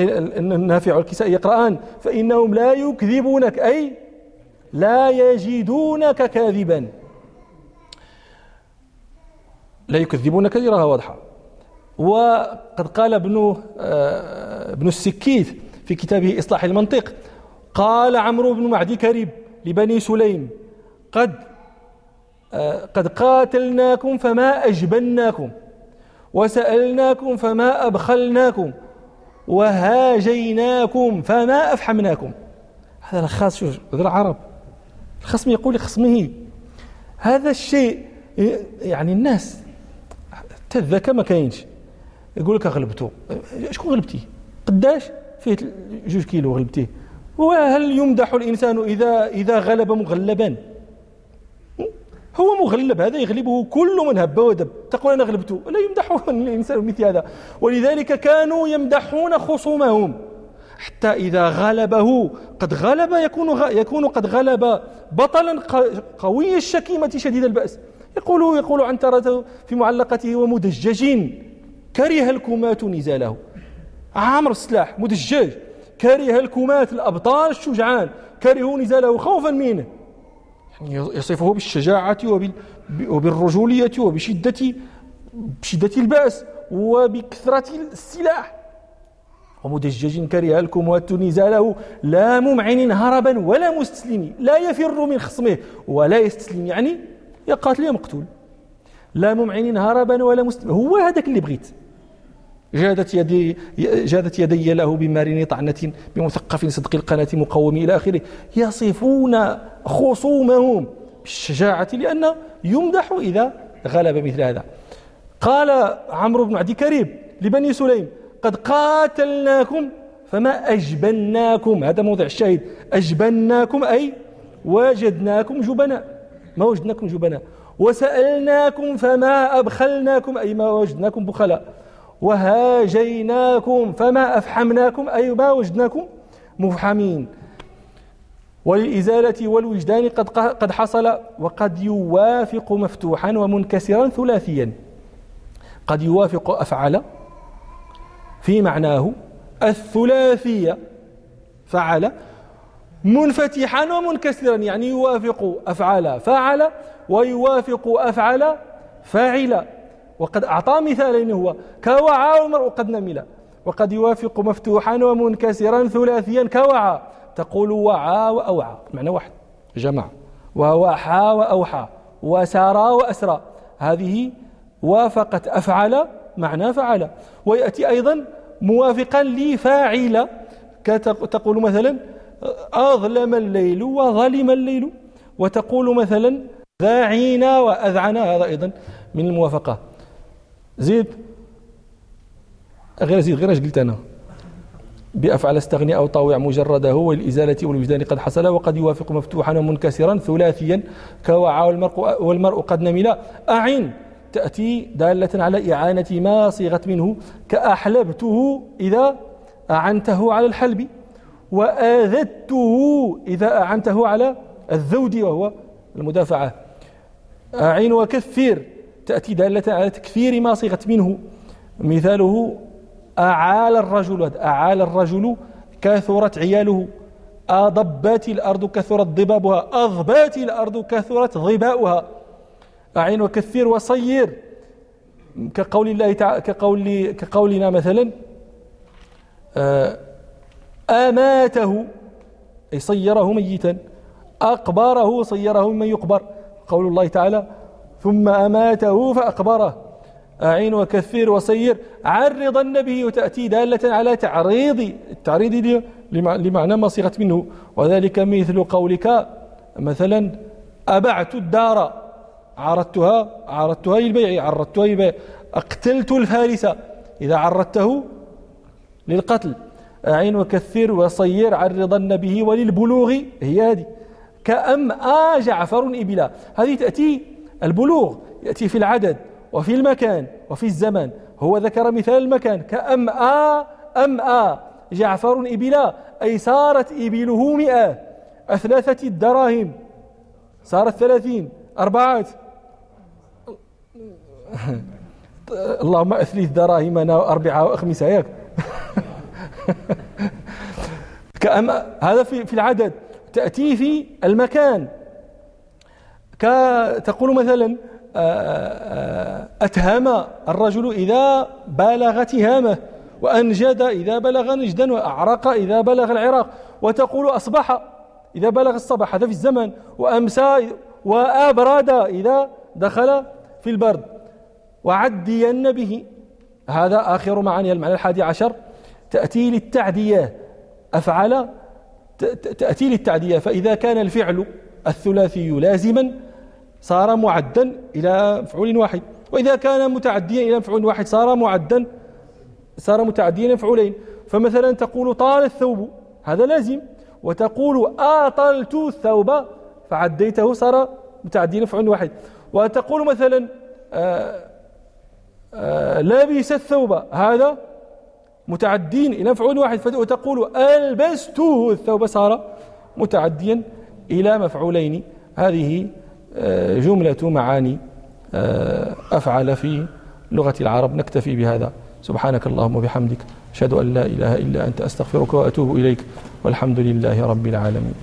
النافع والكسائي يقرآن فإنهم لا يكذبونك. أي لا يجدونك كاذبا. لا يكذبونك يراها واضحة. وقد قال ابن آه، ابن السكيث في كتابه إصلاح المنطق قال عمرو بن معدي كريب لبني سليم قد آه، قد قاتلناكم فما أجبناكم. وسألناكم فما أبخلناكم وهاجيناكم فما أفحمناكم. هذا الخاص شو هذا العرب. الخصم يقول لخصمه هذا الشيء يعني الناس تذكى ما كاينش يقول لك غلبته شكون غلبتيه قداش؟ فيه جوج كيلو غلبتيه. وهل يمدح الإنسان إذا إذا غلب مغلبا؟ هو مغلب هذا يغلبه كل من هب ودب. تقول أنا غلبته لا يمدح (laughs) الإنسان مثل هذا. ولذلك كانوا يمدحون خصومهم. حتى إذا غلبه قد غلب يكون يكون قد غلب بطلا قوي الشكيمة شديد البأس. يقول يقول عنترة في معلقته ومدجج كره الكمات نزاله. عامر السلاح مدجج. كره الكمات الأبطال الشجعان. كرهوا نزاله خوفا منه. يصفه بالشجاعة وبالرجولية وبشدة بشدة البأس وبكثرة السلاح. ومدجج كره الكموات نزاله لا ممعن هربا ولا مستسلم لا يفر من خصمه ولا يستسلم يعني يا قاتل يا مقتول. لا ممعن هربا ولا مستسلم هو هذاك اللي بغيت. جادت يدي جادت يدي له بمارين طعنة بمثقف صدق القناة مقوم إلى آخره. يصفون خصومهم بالشجاعة لأن يمدح إذا غلب مثل هذا. قال عمرو بن عدي كريب لبني سليم قد قاتلناكم فما أجبناكم. هذا موضع الشاهد. أجبناكم أي وجدناكم جبناء ما وجدناكم جبناء. وسألناكم فما أبخلناكم. أي ما وجدناكم بخلاء. وهاجيناكم فما أفحمناكم أي ما وجدناكم مفحمين. وللإزالة والوجدان قد قد حصل وقد يوافق مفتوحا ومنكسرا ثلاثيا. قد يوافق أفعل في معناه الثلاثية. فعل منفتحا ومنكسرا يعني يوافق أفعل فعل ويوافق أفعل فاعل وقد أعطى مثالين هو. كوعى والمرء قد نمل. وقد يوافق مفتوحا ومنكسرا ثلاثيا كوعى تقول وعى وأوعى. معنى واحد. جمع. ووحى وأوحى. وسارى وأسرى. هذه وافقت أفعل معنى فعل. ويأتي أيضا موافقا لفاعل تقول مثلا أظلم الليل وظلم الليل. وتقول مثلا ذاعينا وأذعنا. هذا أيضا من الموافقة. زيد غير زيد غير اش قلت أنا؟ بأفعل استغني أو طاوع مجرده والإزالة والوجدان قد حصل وقد يوافق مفتوحا ومنكسرا ثلاثيا كوعى والمرء, والمرء قد نمل. أعن تأتي دالة على إعانة ما صيغت منه كأحلبته إذا أعنته على الحلب وآذته إذا أعنته على الذود وهو المدافعة. أعين وكثير تأتي دالة على تكثير ما صيغت منه. مثاله أعال الرجل أعال الرجل كثرت عياله. أضبت الأرض كثرت ضبابها. أضبات الأرض كثرت ضباؤها أعين وكثير وصير. كقول الله تعالى كقول كقولنا مثلا آه، أماته أي صيره ميتا. أقبره صيره ممن يقبر. قول الله تعالى ثم أماته فأقبره أعين وكثير وصير. عرضن به وتأتي دالة على تعريض التعريض لمعنى ما صيغت منه. وذلك مثل قولك. مثلا أبعت الدار. عرضتها عرضتها للبيع. عرضتها للبيع. أقتلت الفارس. إذا عرضته للقتل. أعين وكثر وصير. عرضن به وللبلوغ. هي هذه. كأم آ جعفر إبلا. هذه تأتي البلوغ يأتي في العدد وفي المكان وفي الزمان هو ذكر مثال المكان كأم آ أم آ. جعفر إبلا أي صارت إبله مئة. أثلاثة الدراهم. صارت ثلاثين. أربعات (laughs) اللهم أثلث دراهمنا أربعة وأخمسة ياك (laughs) كأم هذا في العدد. تأتي في المكان. تقول مثلا آه، آه، أتهم الرجل إذا بالغ تهامه وأنجد إذا بلغ نجدا وأعرق إذا بلغ العراق وتقول أصبح إذا بلغ الصباح هذا في الزمن وأمسى وأبرد إذا دخل في البرد. وعدين به. هذا آخر معاني المعنى الحادي عشر. تأتي للتعدية. أفعل؟ تأتي للتعدية. فإذا كان الفعل الثلاثي لازما صار معدا إلى مفعول واحد. وإذا كان متعديا إلى مفعول واحد صار معدا صار متعديا مفعولين. فمثلا تقول طال الثوب هذا لازم. وتقول آطلت الثوب فعديته صار متعديا مفعول واحد. وتقول مثلا آآ آآ لابس الثوب هذا متعدين إلى مفعول واحد. وتقول ألبسته الثوب صار متعديا إلى مفعولين. هذه آه، جملة معاني آه، أفعل في لغة العرب نكتفي بهذا. سبحانك اللهم وبحمدك أشهد أن لا إله إلا أنت أستغفرك وأتوب إليك والحمد لله رب العالمين.